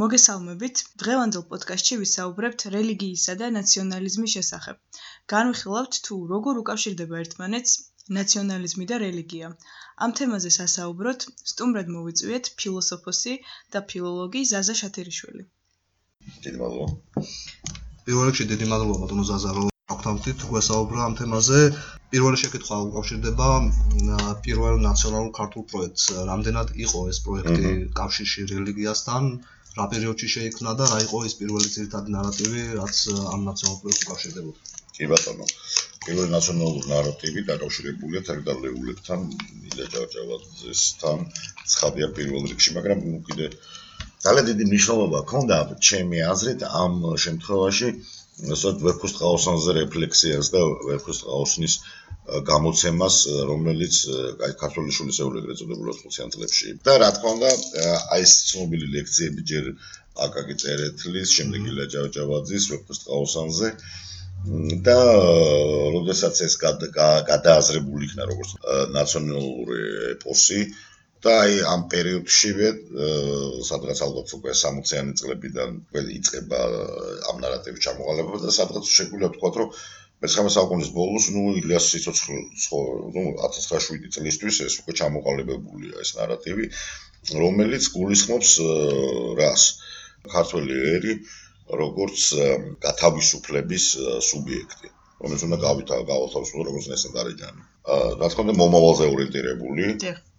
მოგესალმებით. დღევანდელ პოდკასტში ვისაუბრებთ რელიგიისა და ნაციონალიზმის შესახებ. განვიხილავთ თუ როგორ უკავშირდება ერთმანეთს ნაციონალიზმი და რელიგია. ამ თემაზე სასაუბროთ სტუმრად მოვიწვიეთ ფილოსოფოსი და ფილოლოგი ზაზა შათერიშვილი. დიდი მადლობა. პირველ რიგში დიდი მადლობა ბატონო ზაზა რომ აქვთამთით გვესაუბრა ამ თემაზე. პირველი შეკითხვა უკავშირდება პირველ ნაციონალურ ქართულ პროექტს. რამდენად იყო ეს პროექტი კავშირში რელიგიასთან? რა პერიოდში შეიქმნა და რა იყო ის პირველი ძირითადი ნარატივი, რაც ამ ნაციონალურ პროექტს უკავშირდებოდა. კი ბატონო. პირველი ნაციონალური ნარატივი დაკავშირებულია თერგდალეულებთან, ილია ჭავჭავაძესთან, ცხადია პირველ რიგში, მაგრამ კიდე ძალიან დიდი მნიშვნელობა ჰქონდა ჩემი აზრით ამ შემთხვევაში, ასეთ ვერქუსტყაოსანზე რეფლექსიას და ვერქუსტყაოსნის გამოცემას, რომელიც აი ქართული შულისეული ეგრეთ წოდებულად ხუთიან წლებში. და რა თქმა უნდა, აი ეს ცნობილი ლექციები ჯერ აკაკი წერეთლის, შემდეგ ილა ჭავჭავაძის, ვეფხისტ ყაოსანზე და როდესაც ეს გადააზრებული იქნა როგორც ნაციონალური ეპოსი და აი ამ პერიოდშივე სადღაც ალბათ უკვე 60-იანი წლებიდან იწყება ამ ნარატივის ჩამოყალიბება და სადღაც შეგვიძლია ვთქვათ რომ მე-19 საუკუნის ბოლოს, ნუ ილიას სიცოცხლე, ნუ 1907 წლისთვის ეს უკვე ჩამოყალიბებულია ეს ნარატივი, რომელიც გულისხმობს რას? ქართველი ერი როგორც გათავისუფლების სუბიექტი, რომელიც უნდა გავითა გავითავოს როგორც ნესენდარეჯანი. აა რა თქმა უნდა მომავალზე ორიენტირებული.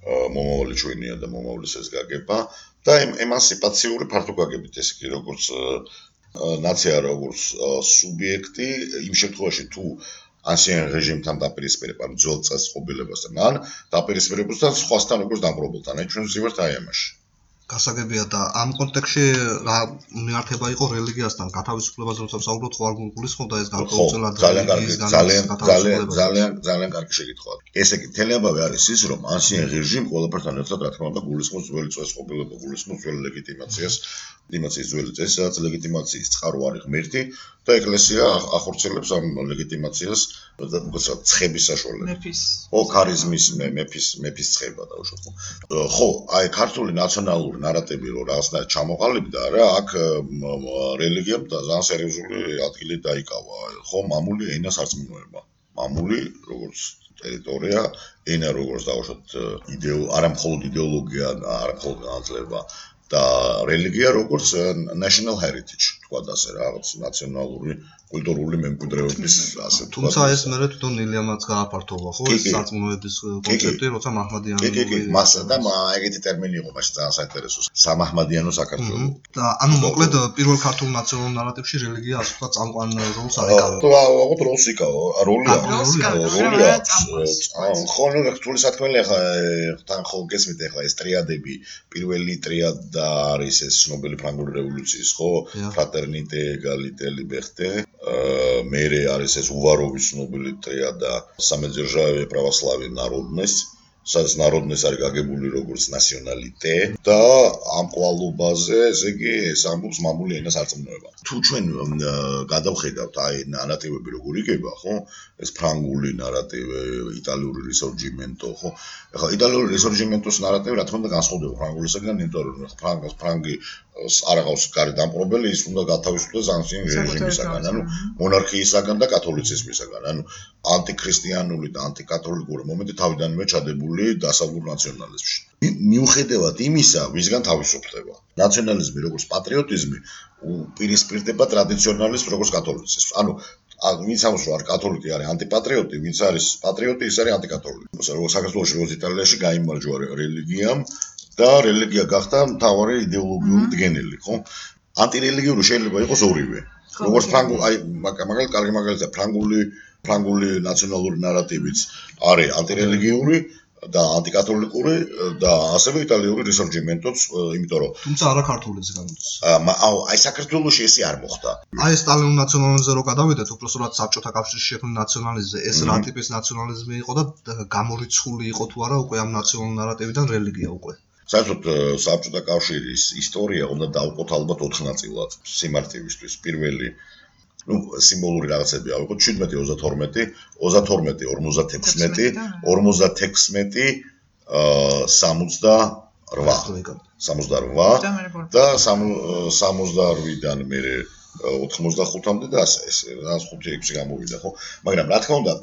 მომავალი ჩვენია და მომავლის ეს გაგება. და ემანსიპაციური ფართოგაგებით ეს კი როგორც ნაცია როგორც სუბიექტი იმ შემთხვევაში თუ ასიან რეჟიმთან დაპირისპირება ძველ წესწყობილებასთან ან დაპირისპირებასთან სხვასთან როგორც დამპყრობელთან აი ჩვენ ვზივართ აი ამაში გასაგებია და ამ კონტექსში რა მიართება იყო რელიგიასთან გათავისუფლებას როცა საუბრობთ ხო არ გულისხმობდა ეს განკუთვნილად ძალიან კარგი ძალიან ძალიან ძალიან ძალიან კარგი შეკითხვა ესე იგი თელიაბავე არის ის რომ ანსიან რეჟიმ ყველაფერთან ერთად რა თქმა უნდა გულისხმობს ძველი წესყობილება გულისხმობს ძველი ლეგიტიმაციას ლეგიტიმაციის ძველი წესი სადაც ლეგიტიმაციის წყარო არის ღმერთი და ეკლესია ახორციელებს ამ ლეგიტიმაციას და უბრალოდ ცხების საშუალებით მეფის ო ქარიზმის მეფის მეფის ცხება დაუშვათ ხო. აი ქართული ნაციონალური ისტორიული ნარატივი რო რაღაცნაირად ჩამოყალიბდა რა აქ რელიგიამ და ძალიან სერიოზული ადგილი დაიკავა. ხო მამული ენას არწმუნოება მამული როგორც ტერიტორია ენა როგორც დავუშვათ იდეო არა მხოლოდ იდეოლოგია არა მხოლოდ განათლება და რელიგია როგორც national heritage თქვა და ასე რაღაც ნაციონალური კულტურული მემკვიდრეობის ასე თქვა. თუმცა ეს მე თვითონ ილიამაც გააფართოვა, ხო, ეს საწმუნოების კონცეფტი, როცა მაჰმადიანი კი, კი, კი, მასა და ეგეთი ტერმინი იყო მაშინ ძალიან საინტერესო. სამაჰმადიანო საქართველო. და ანუ მოკლედ პირველ ქართულ ნაციონალურ ნარატივში რელიგია ასე თქვა წამყვან როლს არ ეკავა. თუ აღოთ როლს იკავა, როლია. როლია. ხო, ნუ რთული საქმეა ხა თან ხო გესმით ახლა ეს ტრიადები, პირველი ტრიადა არის ეს ნობელი ფრანგული რევოლუციის, ხო? ფრატერნიტე, ეგალიტე, ლიბერტე. მერე არის ეს уваrovis ნობილი ტრიადა სამეძერჟავე православие народность სადაც народность არის გაგებული როგორც ნაციონალიტეტ და ამ კვალობაზე ესე იგი ეს ამბობს მამული ენას არწმუნოება. თუ ჩვენ გადავხედავთ აი ნარატივები როგორ იგება, ხო? ეს ფრანგული ნარატივი, იტალიური რისორჯიმენტო, ხო? ეხლა იტალიური რისორჯიმენტოს ნარატივი რა თქმა უნდა განსხვავდება ფრანგულისგან, იმიტომ რომ ფრანგ ფრანგი არაღავს კარი დამპყრობელი, ის უნდა გათავისუფლდეს ანტინ რეჟიმისაგან, ანუ მონარქიისაგან და კათოლიციზმისაგან, ანუ ანტიქრისტიანული და ანტიკათოლიკური მომენტი თავიდანვე ჩადებული დასავლურ ნაციონალიზმში. მიუხედავად იმისა, ვისგან თავისუფლდება. ნაციონალიზმი როგორც პატრიოტიზმი უპირისპირდება ტრადიციონალიზმს როგორც კათოლიციზმს. ანუ ან ვინც ამს რო არ კათოლიკე არის ანტიპატრიოტი, ვინც არის პატრიოტი, ის არის ანტიკათოლიკე. როგორც საქართველოში, როგორც იტალიაში გაიმარჯვა რელიგიამ და რელიგია გახდა მთავარი იდეოლოგიური დგენელი, ხო? ანტირელიგიური შეიძლება იყოს ორივე. როგორც ფრანგული, აი მაგალითად, კარგი მაგალითია, ფრანგული ფრანგული ნაციონალური ნარატივიც არის ანტირელიგიური, და ანტიკათოლიკური და ასევე იტალიური რესორჯიმენტოც, იმიტომ რომ თუმცა არა ქართულის გამოდის. აუ, აი საქართველოსში ესე არ მოხდა. აი სტალინურ ნაციონალიზმზე რო გადავიდეთ, უბრალოდ საბჭოთა კავშირის შექმნილ ნაციონალიზმზე, ეს რა ტიპის ნაციონალიზმი იყო და გამორიცხული იყო თუ არა უკვე ამ ნაციონალურ ნარატივიდან რელიგია უკვე. საერთოდ საბჭოთა კავშირის ისტორია უნდა დაუყოთ ალბათ 4 ნაწილად სიმართლეისთვის. პირველი ну სიმბოლური რაღაცები ავიღოთ 17 32 32 56 56 56 აა 8 68 და 68-დან მე 85-მდე და ასე ეს რაც 5-6 გამოვიდა ხო? მაგრამ რა თქმა უნდა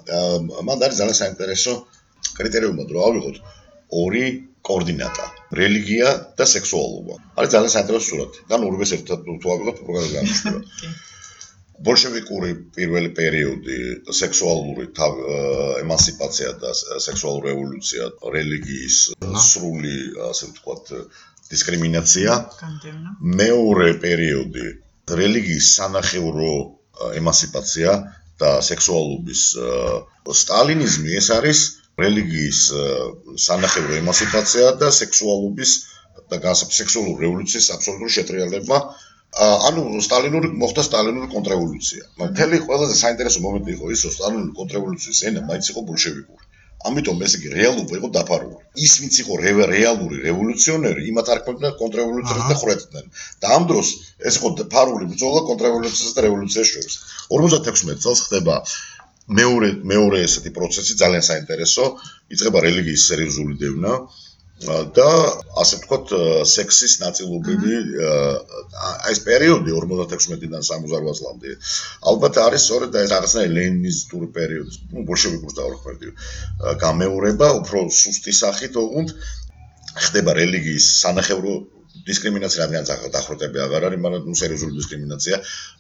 მან არის ძალიან საინტერესო კრიტერიუმად რო ავიღოთ ორი კოორდინატა რელიგია და სექსუალობა. არის ძალიან საინტერესო სურათი. და ორივეს ერთად თუ ავიღოთ პროგრამა გამიშვა ბოლშევიკური პირველი პერიოდი სექსუალური ემანსიპაცია და სექსუალური რევოლუცია რელიგიის სრული ასე ვთქვათ დისკრიმინაცია. მეორე პერიოდი რელიგიის სანახევრო ემანსიპაცია და სექსუალობის სტალინიზმი ეს არის რელიგიის სანახევრო ემანსიპაცია და სექსუალობის და სექსუალური რევოლუციის აბსოლუტური შეტრიალება ანუ სტალინური მოხდა სტალინური კონტრრევოლუცია. მთელი ყველაზე საინტერესო მომენტი იყო ის, რომ სტალინური კონტრრევოლუციის ენა მაინც იყო ბოლშევიკური. ამიტომ ეს იგი რეალობა იყო დაფარული. ის ვინც იყო რეალური რევოლუციონერი, იმათ არ ქონდა კონტრრევოლუციის და ხრეთდნენ. და ამ დროს ეს იყო დაფარული ბრძოლა კონტრრევოლუციისა და რევოლუციის შორის. 56 წელს ხდება მეორე მეორე ესეთი პროცესი ძალიან საინტერესო. იწყება რელიგიის სერიოზული დევნა. და ასე ვთქვათ სექსის ნაწილობრივი აი ეს პერიოდი 56-დან 68 წლამდე ალბათ არის სწორედ ეს რაღაცნაირი ლენინისტური პერიოდი ნუ ბოლშევიკური დავრქმები გამეორება უფრო სუსტი სახით ოღონდ ხდება რელიგიის სანახევრო დისკრიმინაცია რადგან დახროტები აღარ არის, მაგრამ ნუ სერიოზული დისკრიმინაცია.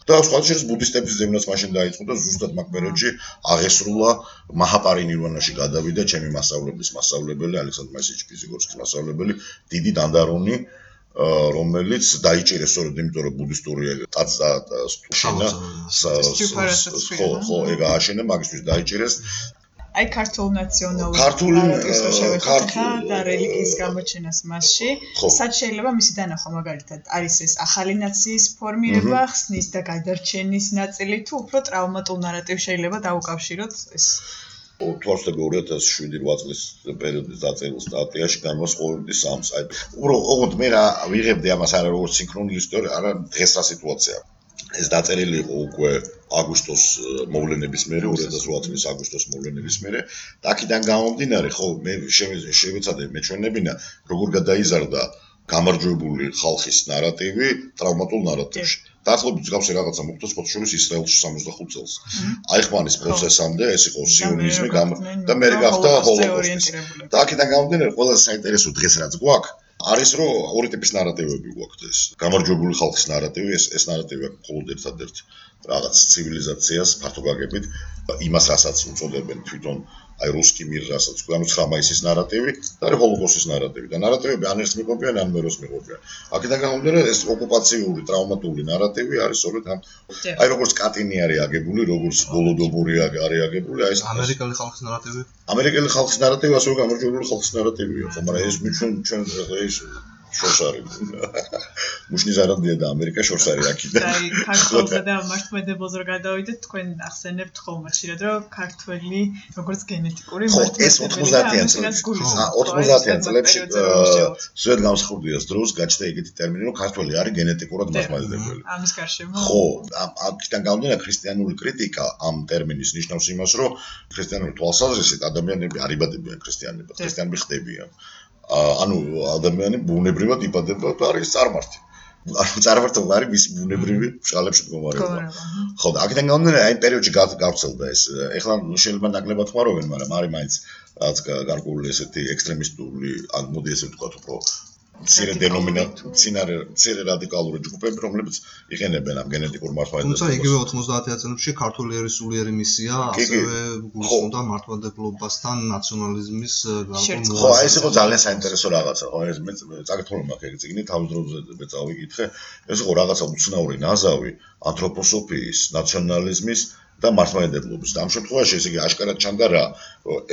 და სხვა შეიძლება ბუდისტების ზემნაც მაშინ დაიწყო და ზუსტად მაგ პერიოდში აღესრულა მაჰაპარი ნირვანაში გადავიდა ჩემი მასწავლებლის მასწავლებელი ალექსანდრ მასიჩ ფიზიკოსის მასწავლებელი დიდი დანდარონი რომელიც დაიჭირეს სწორედ იმიტომ რომ ბუდისტური ტაცა სტუშინა ხო ხო ეგ ააშენა მაგისთვის დაიჭირეს აი ქართულ ნაციონალურ ქართული ქართული და რელიგიის გამოჩენას მასში. სად შეიძლება მისი დანახვა მაგალითად არის ეს ახალი ნაციის ფორმირება ხსნის და გადარჩენის ნაწილი თუ უფრო ტრავმატულ ნარატივს შეიძლება დაუკავშიროთ ეს. თორსტე 2007-8 წლის პერიოდის დაწერილ სტატიაში განვასხვავებდი სამს აი უფრო ოღონდ მე რა ვიღებდი ამას არა როგორც სინქრონული ისტორია არა დღეს რა სიტუაციაა ეს დაწერილი იყო უკვე აგვისტოს მოვლენების მერე 2008 წლის აგვისტოს მოვლენების მერე. და აქედან გამომდინარე ხო მე შევეცადე მეჩვენებინა როგორ გადაიზარდა გამარჯვებული ხალხის ნარატივი ტრავმატულ ნარატივში. დაახლოებით გავსე რაღაცა მოხდა სპორტშურის ისრაელში 65 წელს. აიხმანის პროცესამდე ეს იყო სიონიზმი და მე გახდა ჰოლოკოსტი და აქედან გამომდინარე ყველაზე საინტერესო დღეს რაც გვაქვს არის რომ ორი ტიპის ნარატივები გვაქვს ეს. გამარჯვებული ხალხის ნარატივი ეს ეს ნარატივი აქვს მხოლოდ ერთადერთ რაღაც ცივილიზაციას ფართო გაგებით იმას რასაც უწოდებენ თვითონ აი რუსკი მირ რასაც ანუ 9 მაისის ნარატივი და არის ჰოლოკოსტის ნარატივი და ნარატივები ან ერთს მიყვებიან ან მეროს მიყვებიან აქედან გამომდინარე ეს ოკუპაციური ტრავმატული ნარატივი არის სწორედ ამ აი როგორც კატინი არის აგებული როგორც ბოლოდობური არის აგებული აი ეს ამერიკელი ხალხის ნარატივი? ამერიკელი ხალხის ნარატივი ასევე გამარჯვებული ხალხის ნარატივია ხო მაგრამ ეს ჩვენ ჩვენ ეს შორს არის. მუშნი ზარანდია და ამერიკა შორს არის აქიდან. აი, ქართულსა და მართლმადიდებლს რო გადავიდეთ, თქვენ ახსენებთ ხოლმე ხშირად, რომ ქართველი როგორც გენეტიკური ეს 90-იან წლებში. ა 90-იან წლებში ზედ გამსხურდიას დროს გაჩნდა ეგეთი ტერმინი, რომ ქართველი არის გენეტიკურად მართლმადიდებელი. ამის გარშემო. ხო, აქიდან გამომდინარე ქრისტიანული კრიტიკა ამ ტერმინის ნიშნავს იმას, რომ ქრისტიანული თვალსაზრისით ადამიანები არიბადებიან ქრისტიანებად, ქრისტიანები ხდებიან. ანუ ადამიანი ბუნებრივად იბადება და არის წარმართი. ანუ წარმართობა არის მის ბუნებრივი ფშალებში მდგომარეობა. ხო და აქედან გამომდინარე აი პერიოდში გავცელდა ეს. ეხლა შეიძლება ნაკლებად ხმარობენ, მაგრამ არის მაინც რაც გარკვეული ესეთი ექსტრემისტული, ან მოდი ესე ვთქვა, უფრო მცირე დენომინატ მცინარე მცირე რადიკალური ჯგუფები რომლებიც იყენებენ ამ გენეტიკურ მართლმადიდებლობას. თუმცა იგივე 90-იან წლებში ქართული ერის სულიერი მისია ასევე გულისხმობდა მართლმადიდებლობასთან ნაციონალიზმის გარკვეულ ხო, აი ეს იყო ძალიან საინტერესო რაღაცა. ხო, ეს მე წაკითხული მაქვს ეგ წიგნი თავის დროზე მე წავიკითხე. ეს იყო რაღაცა უცნაური ნაზავი ანთროპოსოფიის, ნაციონალიზმის და მართლმადიდებლობის. ამ შემთხვევაში ეს იგი აშკარად ჩანდა რა,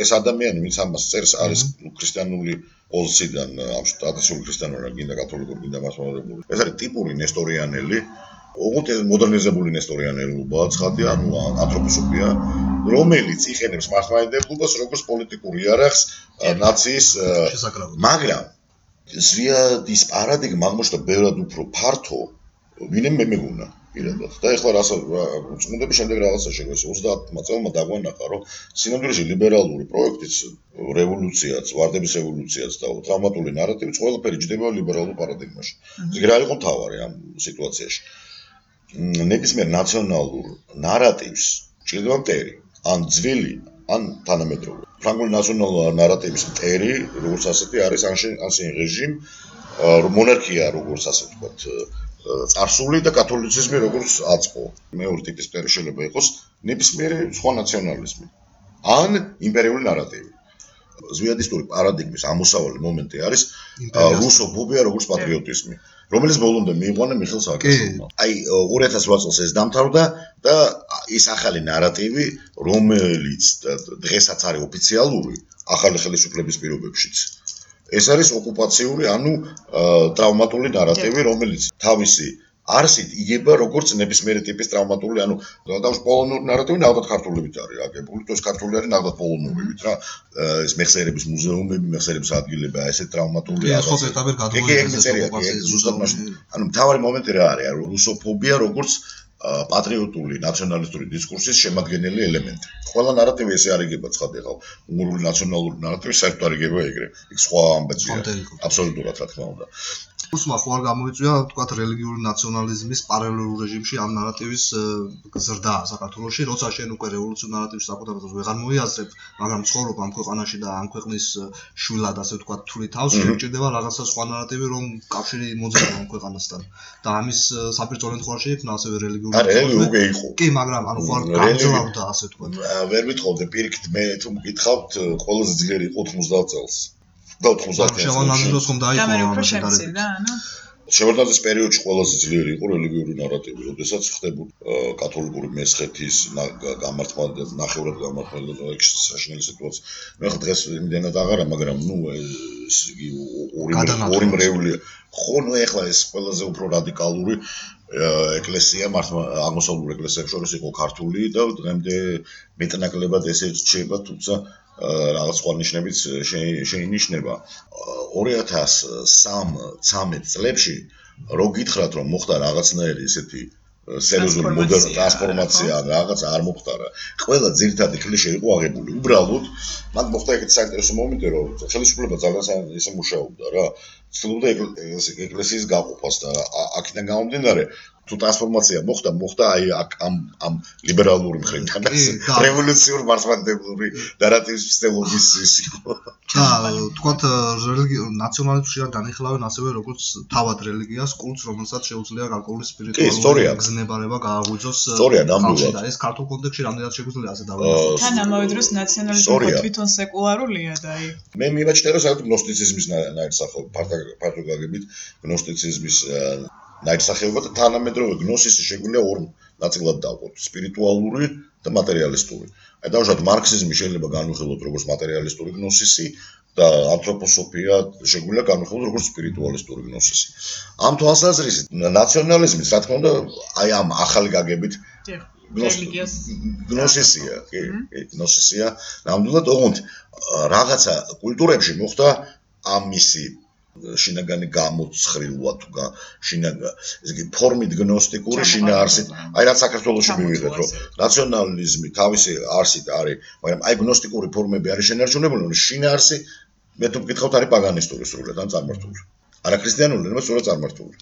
ეს ადამიანი, ვინც ამას წერს, არის ქრისტიანული პოზიციიდან ამ ტრადიციული ქრისტიანული გინდა კათოლიკური გინდა მასმალებული ეს არის ტიპური ნესტორიანელი უღოთ მოდერნიზებული ნესტორიანელობა ცხადი ანუ ანთროპოსოფია რომელიც იყენებს მართლმადიდებლობას როგორც პოლიტიკური იარაღს ნაციის მაგრამ ზვიადის პარადიგმა აღმოჩნდა ბევრად უფრო ფართო ვინმე მე მეგონა პირადად. და ეხლა რას წმუნდები შემდეგ რაღაცა შეგვეს 30 წელმა დაგვანახა რომ სინამდვილეში ლიბერალური პროექტიც რევოლუციაც, ვარდების რევოლუციაც და ტრამატული ნარატივიც ყველაფერი ჯდება ლიბერალურ პარადიგმაში. ეგ რა იყო თავარი ამ სიტუაციაში? ნებისმიერ ნაციონალურ ნარატივს ჭირდება მტერი, ან ძვილი, ან თანამედროვე. ფრანგული ნაციონალური ნარატივის მტერი, როგორც ასეთი არის ანშენ რეჟიმ, მონარქია როგორც ასე ვთქვათ, წარსული და კათოლიციზმი როგორც აწყო. მეორე ტიპის პერი შეიძლება იყოს ნებისმიერი სხვა ნაციონალიზმი. ან იმპერიული ნარატივი. ზვიადისტური პარადიგმის ამოსავალი მომენტი არის რუსოფობია როგორც პატრიოტიზმი, რომელიც ბოლომდე მიიყვანა მიხელ სააკაშვილმა. აი 2008 წელს ეს დამთავრდა და ის ახალი ნარატივი, რომელიც დღესაც არის ოფიციალური ახალი ხელისუფლების პირობებშიც, ეს არის ოკუპაციური, ანუ ტრავმატული ნარატივი, რომელიც თავისი არსით იგება როგორც ნებისმიერი ტიპის ტრავმატული, ანუ დავდავ პოლონური ნარატივი, ნახოთ ქართულებით არის აგებული, თოს ქართული არის ნახოთ პოლონურებით რა. ეს მეხსიერების მუზეუმები, მეხსიერების ადგილები, ესე ტრავმატული არის. ხო ერთად გადმოიღეს. ეგ ეგ წერია, ზუსტად მაშინ. ანუ მთავარი მომენტი რა არის? რუსოფობია როგორც პატრიოტული ნაციონალისტური დისკურსის შემადგენელი ელემენტი. ყველა ნარატივი ესე არიგება ცხადია, უნგრული ნაციონალური ნარატივი საერთოდ არიგება ეგრე. იქ სხვა ამბებია. აბსოლუტურად რა თქმა უნდა. უსმა ხო არ გამოიწვია თქვათ რელიგიური ნაციონალიზმის პარალელურ რეჟიმში ამ ნარატივის გზრდა საქართველოში, როცა შენ უკვე რევოლუციურ ნარატივს საკუთარ ვეღარ მოიაზრებ, მაგრამ ცხოვრობ ამ ქვეყანაში და ამ ქვეყნის შვილად ასე ვთქვათ თული თავს, შეჭირდება რაღაცა სხვა ნარატივი, რომ კავშირი მოძებნა ამ ქვეყანასთან. და ამის საფერწოლო თქვაში იქნა ასევე რელიგიური არა, უკვე იყო. კი, მაგრამ ანუ არ გამძლავდა ასე ვთქვათ. ვერ მithოვდე პირიქით მე თუ მკითხავთ ყველაზე ძლიერი იყო 90 წელს. და 90-იან შევანაძლოს ხომ დაიწყო ამაში გარეთ. შევარდნაძის პერიოდში ყველაზე ძლიერი იყო რელიგიური ნარატივი, როდესაც ხდებოდა კათოლიკური მესხეთის გამართვა ნახევრად გამართვა საშინელი სიტუაცია. მე ხა დღეს იმდენად აღარა, მაგრამ ნუ ეს იგი ორი ორი მრევლია. ხო, ნუ ეხლა ეს ყველაზე უფრო რადიკალური ეკლესია მართლა აღმოსავლურ ეკლესიებს შორის იყო ქართული და დღემდე მეტნაკლებად ესე რჩება, თუმცა რაღაც სხვა ნიშნებით შეინიშნება. 2003-13 წლებში რო გითხრათ რომ მოხდა რაღაცნაირი ესეთი სერიოზული მოდერნ ტრანსფორმაცია რაღაც არ მოხდარა ყველა ძირითადი კლიშე იყო აღებული. უბრალოდ მაგ მოხდა ეგეთი საინტერესო მომენტი რომ ხელისუფლება ძალიან ისე მუშაობდა რა ცდილობდა ეკლესიის გაყოფას და აქედან გამომდინარე თუ ტრანსფორმაცია მოხდა, მოხდა აი ამ ამ ლიბერალური მხრიდან და რევოლუციურ მართლმადიდებლური ნარატივის სისტემის ის იყო. და თქვათ რელიგიურ ნაციონალიზმში არ განიხილავენ ასევე როგორც თავად რელიგიას კულტს, რომელსაც შეუძლია გარკვეული სპირიტუალური გზნებარება გააღვიძოს. სწორია, ნამდვილად. და ეს ქართულ კონტექსტში რამდენად შეგვიძლია ასე დავიწყოთ. თან ამავე დროს ნაციონალიზმი თვითონ სეკულარულია და აი მე მივაჩნია რომ საერთოდ გნოსტიციზმის ნაირსახო პარტაგაგებით გნოსტიციზმის ნაირსახეობა და თანამედროვე გნოსისი შეგვიძლია ორ ნაწილად დავყოთ: სპირიტუალური და მატერიალისტური. აი დავუშვათ მარქსიზმი შეიძლება განვიხილოთ როგორც მატერიალისტური გნოსისი და ანთროპოსოფია შეგვიძლია განვიხილოთ როგორც სპირიტუალისტური გნოსისი. ამ თვალსაზრისით ნაციონალიზმი, რა თქმა უნდა, აი ამ ახალი გაგებით გნოსისია, კი, გნოსისია. ნამდვილად ოღონდ რაღაცა კულტურებში მოხდა ამ მისი შინაგანი გამოცხრილვა თუ შინაგა ეს იგი ფორმით გნოსტიკური შინაარსით აი რაც საქართველოსში მივიღეთ რომ ნაციონალიზმი თავისი არსით არის მაგრამ აი გნოსტიკური ფორმები არის შენარჩუნებული რომ შინაარსი მე თუ მკითხავთ არის პაგანისტური სრულად ან წარმართული. არა ქრისტიანული მაგრამ სრულად წარმართული.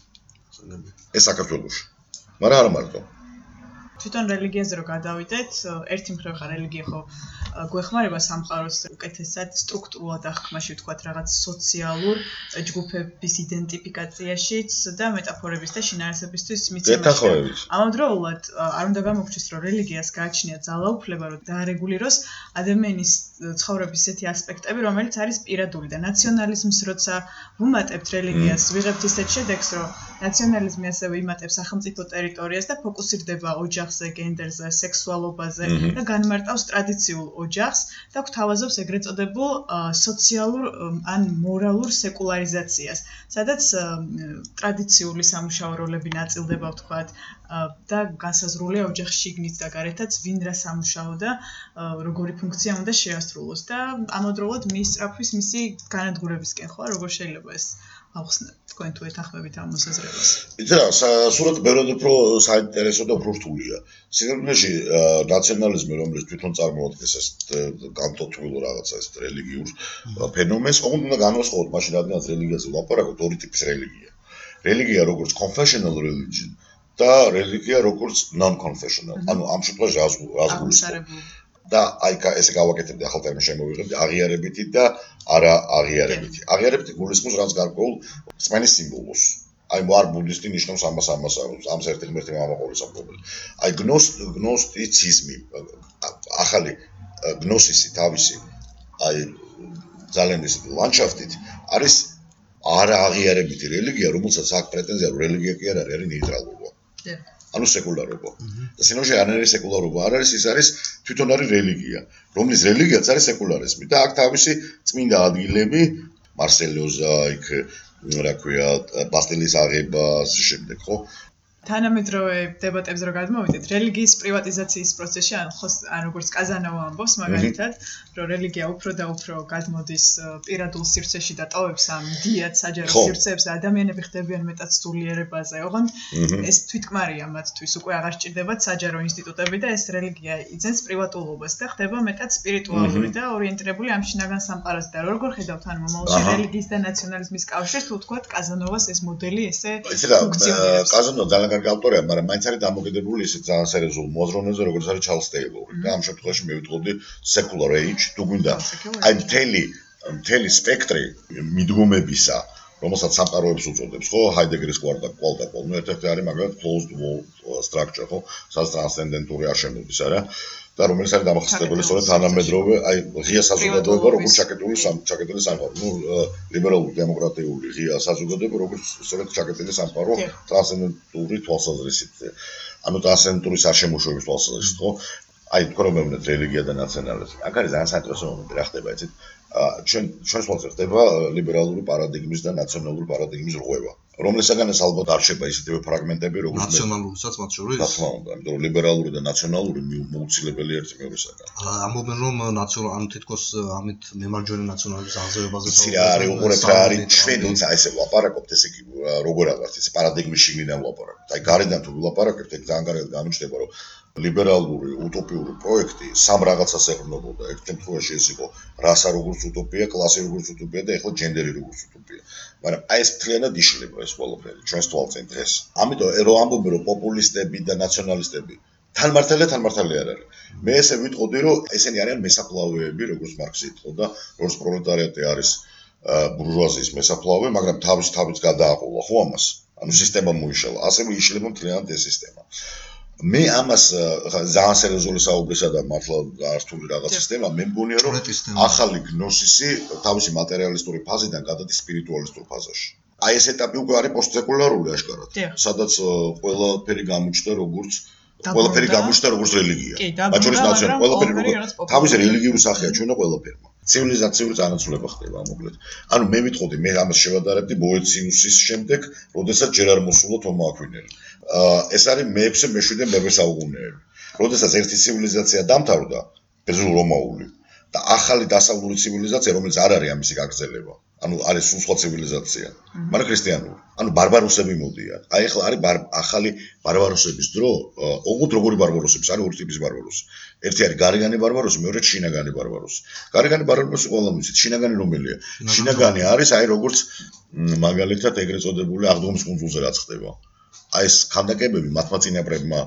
ეს საქართველოსში მაგრამ არა მარტო. თვითონ რელიგიაზე რო გადავიდეთ, ერთი მხრივ ხა რელიგია ხო გვეხმარება სამყაროს უკეთესად სტრუქტურულად აღქმაში, ვთქვათ, რაღაც სოციალურ ჯგუფების იდენტიფიკაციაშიც და მეტაფორების და შინაარსებისთვის მიცემაში. ამავდროულად არ უნდა გამოგჩნდეს, რომ რელიგიას გააჩნია ძალაუფლება, რომ დაარეგულიროს ადამიანის ცხოვრების ესეთი ასპექტები, რომელიც არის პირადული და ნაციონალიზმს როცა ვუმატებთ რელიგიას, ვიღებთ ისეთ შედეგს, რომ ნაციონალიზმი ასევე იმატებს სახელმწიფო ტერიტორიას და ფოკუსირდება ოჯახ ოჯახზე, გენდერზე, სექსუალობაზე და განმარტავს ტრადიციულ ოჯახს და გვთავაზობს ეგრეთ წოდებულ სოციალურ ან მორალურ სეკულარიზაციას, სადაც ტრადიციული სამუშაო როლები ნაწილდება, ვთქვათ, და განსაზრულია ოჯახში შიგნით და გარეთაც ვინ რა სამუშაო და როგორი ფუნქცია უნდა შეასრულოს და ამავდროულად მის სწრაფვის მისი განადგურებისკენ ხო, როგორ შეიძლება ეს ახსნათ თქვენ თუ ეთანხმებით ამ მოსაზრებას. იცი რა, სურათ ბევრად უფრო საინტერესო და უფრო რთულია. სინამდვილეში ნაციონალიზმი, რომელიც თვითონ წარმოადგენს ეს განტოტვილო რაღაცა ეს რელიგიურ ფენომენს, ოღონდ უნდა განვასხვაოთ მაშინ რადგანაც რელიგიაზე ვლაპარაკობთ ორი ტიპის რელიგია. რელიგია როგორც confessional religion და რელიგია როგორც non-confessional. ანუ ამ შემთხვევაში რას და აი ესე გავაკეთებდი ახალ ტერმინს შემოვიღებდი აღიარებითი და არა აღიარებითი. აღიარებითი გულისხმობს რაც გარკვეულ სპენის სიმბოლოს. აი მარ ბუდისტი ნიშნავს ამას ამას ამ ერთ ღმერთი მამაყოლის ამბობელი. აი გნოს გნოსტიციზმი ახალი გნოსისი თავისი აი ძალიან ის ლანდშაფტით არის არა აღიარებითი რელიგია, რომელსაც აქვს პრეტენზია რომ რელიგია კი არ არის, არის ნეიტრალურობა. ანუ სეკულარობა. და სინოში არ არის სეკულარობა, არ არის ის არის თვითონ არის რელიგია, რომლის რელიგიაც არის სეკულარიზმი და აქ თავისი წმინდა ადგილები მარსელიოზა, იქ რა ქვია, ბასტილის აღება, ასე შემდეგ, ხო? თანამედროვე დებატებს რო გადმოვიდეთ, რელიგიის პრივატიზაციის პროცესში, ან ხო, ან როგორც კაზანოვა ამბობს, მაგალითად, რომ რელიგია უფრო და უფრო გადმოდის პირადულ სივრცეში და ტოვებს ამ დიად საჯარო სივრცეებს და ადამიანები ხდებიან მეტად სულიერებაზე. ოღონდ ეს თვითკმარია მათთვის, უკვე აღარ სჭირდებათ საჯარო ინსტიტუტები და ეს რელიგია იძენს პრივატულობას და ხდება მეტად სპირიტუალური და ორიენტირებული ამ შინაგან სამყაროზე და როგორ ხედავთ ან მომავალში რელიგიის და ნაციონალიზმის კავშირს, თუ თქვათ კაზანოვას ეს მოდელი ესე ფუნქციონირებს. კაზანოვა ძალიან კარგი ავტორია, მაგრამ მაინც არის დამოკიდებული ისე ძალიან სერიოზულ მოზრონეზე, როგორც არის ჩარლს ტეილორი. და ამ შემთხვევაში მე ვიტყოდი secular age, თუ გვინდა აი მთელი მთელი სპექტრი მიდგომებისა, რომელსაც სამყაროებს უწოდებს, ხო? ჰაიდეგერის კვარტა კვალტა კვალ. ნუ ერთ-ერთი არის მაგალითად closed wall structure, ხო? სადაც ტრანსცენდენტური არ შემოდის, არა? და რომელიც არის დამახსენებელი სწორედ თანამედროვე, აი ღია საზოგადოება, როგორც ჩაკეტილი ჩაკეტილი სამყარო, ნუ ლიბერალური დემოკრატიული ღია საზოგადოება, როგორც სწორედ ჩაკეტილი სამყარო ტრანსცენდენტური თვალსაზრისით. ანუ ტრანსცენდენტური საშემოშოების თვალსაზრისით, ხო? აი თქო რომ მეუბნეთ რელიგია და ნაციონალიზმი. აქ არის ძალიან საინტერესო მომენტი, რა ხდება, იცით? ჩვენ ჩვენს მოწერ ხდება ლიბერალური პარადიგმის და ნაციონალური პარადიგმის რღვევა. რომლისაგანაც ალბათ არ შეება ისეთივე ფრაგმენტები, როგორც ნაციონალურსაც მათ შორის. რა თქმა უნდა, იმიტომ რომ ლიბერალური და ნაციონალური მოუცილებელი ერთი მეორისაგან. ამბობენ რომ ნაციონალ ანუ თითქოს ამით მემარჯვენე ნაციონალიზმის აღზევებაზე იცი რა არის უყურეთ რა არის ჩვენ თუმცა ესე ვლაპარაკობთ ესე იგი როგორ აღარ ეს პარადიგმის შიგნიდან ვლაპარაკობთ. აი გარედან თუ ვლაპარაკებთ, ეგ ძალიან კარგად გამოჩნდება რომ ლიბერალური უტოპიური პროექტი სამ რაღაცას ეყრდნობოდა. ერთ შემთხვევაში ეს იყო რასა როგორც უტოპია, კლასი როგორც უტოპია და ეხლა ჯენდერი როგორც უტოპია. მაგრამ აი ეს მთლიანად იშლება ეს ყველაფერი ჩვენს თვალწინ დღეს. ამიტომ რომ ამბობენ რომ პოპულისტები და ნაციონალისტები თანმართალე თანმართალე არ არის. მე ესე ვიტყოდი რომ ესენი არიან მესაფლავეები, როგორც მარქსი ითხოვდა, როგორც პროლეტარიატი არის ბურჟუაზიის მესაფლავე, მაგრამ თავის თავის გადააყოლა ხო ამას. ანუ სისტემა მოიშალა. ასევე იშლება მთლიანად ეს სისტემა. მე ამას ძალიან სერიოზული საუბრისა და მართლა გართული რაღაც სისტემა მე მგონია რომ ახალი გნოსისი თავისი მატერიალისტური ფაზიდან გადადის სპირიტუალისტურ ფაზაში. აი ეს ეტაპი უკვე არის პოსტსეკულარული აშკარად. სადაც ყველაფერი გამოჩნდა როგორც ყველაფერი გამოჩნდა როგორც რელიგია. აჩურის ნაციონალ ყველაფერი როგორც თავისი რელიგიური სახეა ჩვენო ყველაფერმა ცივილიზაციური წანაცვლება ხდება მოკლედ ანუ მე ვიტყოდი მე ამას შევადარებდი ბოეცინუსის შემდეგ როდესაც ჯერ არ მოსულა თომა აკვინელი ეს არის მე-6 მე-7 მე-8 საუკუნეები. როდესაც ერთი ცივილიზაცია დამთავრდა, ბერძნულ რომაული და ახალი დასავლური ცივილიზაცია, რომელიც არ არის ამისი გაგრძელება. ანუ არის სულ სხვა ცივილიზაცია, მაგრამ ქრისტიანული. ანუ ბარბაროსები მოდიან. აი ახლა არის ახალი ბარბაროსების დრო, ოღონდ როგორი ბარბაროსები, არის ორი ტიპის ბარბაროსი. ერთი არის გარეგანი ბარბაროსი, მეორე შინაგანი ბარბაროსი. გარეგანი ბარბაროსი ყველამ იცით, შინაგანი რომელია? შინაგანი არის აი როგორც მაგალითად ეგრეთ წოდებული აღდგომის კუნძულზე რაც ხდება. აი ეს ქანდაკებები მათმა წინაპრებმა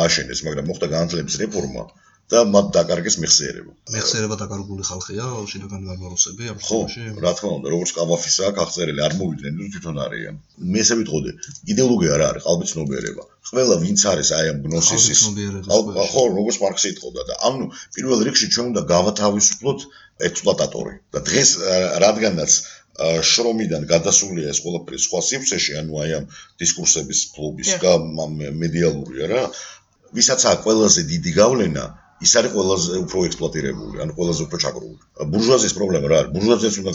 ააშენეს, მაგრამ მოხდა განათლების რეფორმა და მათ დაკარგეს მეხსიერება. მეხსიერება დაკარგული ხალხია, შინაგანი ბარბაროსები ამ შემთხვევაში. რა თქმა უნდა, როგორც კავაფისა აქ აღწერილი არ მოვიდნენ, თუ თვითონ არიან. მე ესე ვიტყოდი, იდეოლოგია რა არის, ყალბი ცნობიერება. ყველა ვინც არის აი ამ გნოსისის ხო, როგორც მარქსი იტყოდა და ანუ პირველ რიგში ჩვენ უნდა გავათავისუფლოთ ექსპლუატატორი. და დღეს რადგანაც შრომიდან გადასულია ეს ყველაფერი სხვა სივრცეში, ანუ აი ამ დისკურსების ფლობის და მედიალურია რა. ვისაც აქვს ყველაზე დიდი გავლენა, ის არის ყველაზე უფრო ექსპლუატირებული, ანუ ყველაზე უფრო ჩაგრული. ბურჟუაზიის პრობლემა რა არის? ბურჟუაზიას უნდა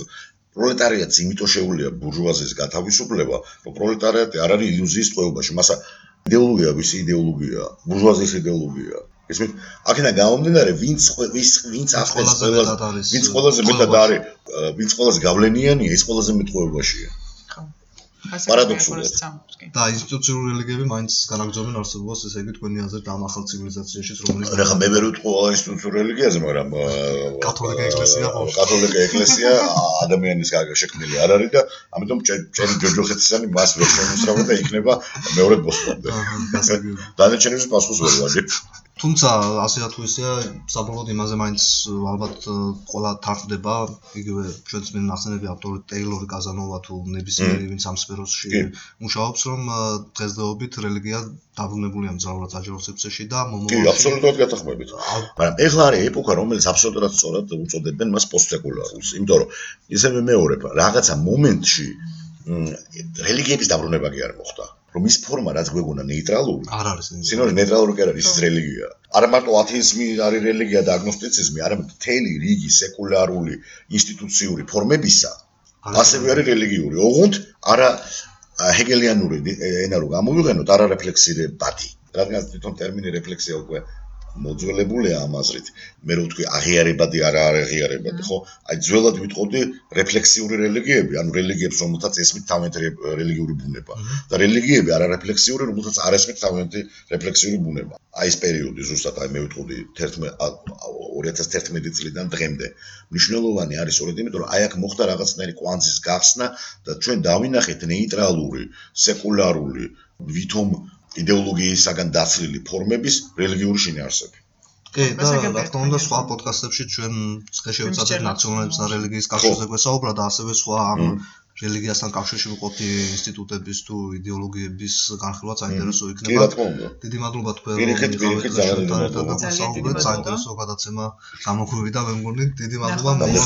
პროლეტარიატს იმიტომ შეუულია ბურჟუაზიის გათავისუფლება, რომ პროლეტარიატი არ არის ილუზიის წყობაში, მასა იდეოლოგია, ვის იდეოლოგია, ბურჟუაზიის იდეოლოგია. ისმით აქედან გამომდინარე ვინც ვის ვინც ახლა ყველაზე ვინც ყველაზე მეტად არის ვინც ყველაზე გავლენიანია ის ყველაზე მეტყუებაშია ხო პარადოქსულად. და ინსტიტუციური რელიგიები მაინც განაგრძობენ არსებობას, ესე იგი თქვენი აზრით ამ ახალ ცივილიზაციაშიც რომელიც რა ხა მე ვერ ვიტყვი ყველა ინსტიტუციურ რელიგიაზე, მაგრამ კათოლიკე ეკლესია ხო? კათოლიკე ეკლესია ადამიანის შექმნილი არ არის და ამიტომ ჭერი ჯოჯოხეთისანი მას ვერ შემოსრავა და იქნება მეორედ ბოსტონდე. დანარჩენებს პასუხს ვერ ვაჯებ. თუმცა ასე თუ ისეა საბოლოოდ იმაზე მაინც ალბათ ყველა თარდება იგივე ჩვენს მე ნახსენები ავტორი ტეილორი კაზანოვა თუ ნებისმიერი ვინც ამ სფეროში მუშაობს რომ დღესდღეობით რელიგია დაბრუნებულია მძრავად აჯეროსებში და მომავალში კი აბსოლუტურად გათანხმებით მაგრამ ეხლა არის ეპოქა რომელიც აბსოლუტურად სწორად უწოდებენ მას პოსტსეკულარულს იმიტომ რომ ისევე მეორებ რაღაცა მომენტში რელიგიების დაბრუნება კი არ მოხდა რომ ის ფორმა რაც გვეგონა ნეიტრალური არ არის სინორი ნეიტრალური კი არის ის რელიგია. არა მარტო ათეიზმი არის რელიგია და აგნოსტიციზმი არამედ მთელი რიგი სეკულარული ინსტიტუციური ფორმებისა ასევე არის რელიგიური. ოღონდ არა ჰეგელიანური ენა რო გამოვიღენოთ არა რეფლექსირებადი რადგან თვითონ ტერმინი რეფლექსია უკვე მოძველებულია ამ აზრით. მე რო ვთქვი აღიარებადი არა აღიარებადი, ხო? აი ძველად ვიტყოდი რეფლექსიური რელიგიები, ანუ რელიგიებს რომელთაც ესმით თავენთი რელიგიური ბუნება და რელიგიები არა რეფლექსიური, რომელთაც არ ესმით თავენთი რეფლექსიური ბუნება. აი ეს პერიოდი ზუსტად აი მე ვიტყოდი 2011 წლიდან დღემდე. მნიშვნელოვანი არის სწორედ იმიტომ, რომ აი აქ მოხდა რაღაცნაირი კვანძის გახსნა და ჩვენ დავინახეთ ნეიტრალური, სეკულარული, ვითომ იდეოლოგიისაგან დაცლილი ფორმების რელიგიური შინაარსები. კი, და რა თქმა უნდა, სხვა პოდკასტებში ჩვენ ხე შევეცადეთ ნაციონალიზმს და რელიგიის კავშირზე გვესაუბრა და ასევე სხვა ამ რელიგიასთან კავშირში მყოფი ინსტიტუტების თუ იდეოლოგიების განხილვა საინტერესო იქნება. კი, რა თქმა უნდა. დიდი მადლობა თქვენ რომ მიღეთ ძალიან საინტერესო გადაცემა გამოგვივიდა მე მგონი დიდი მადლობა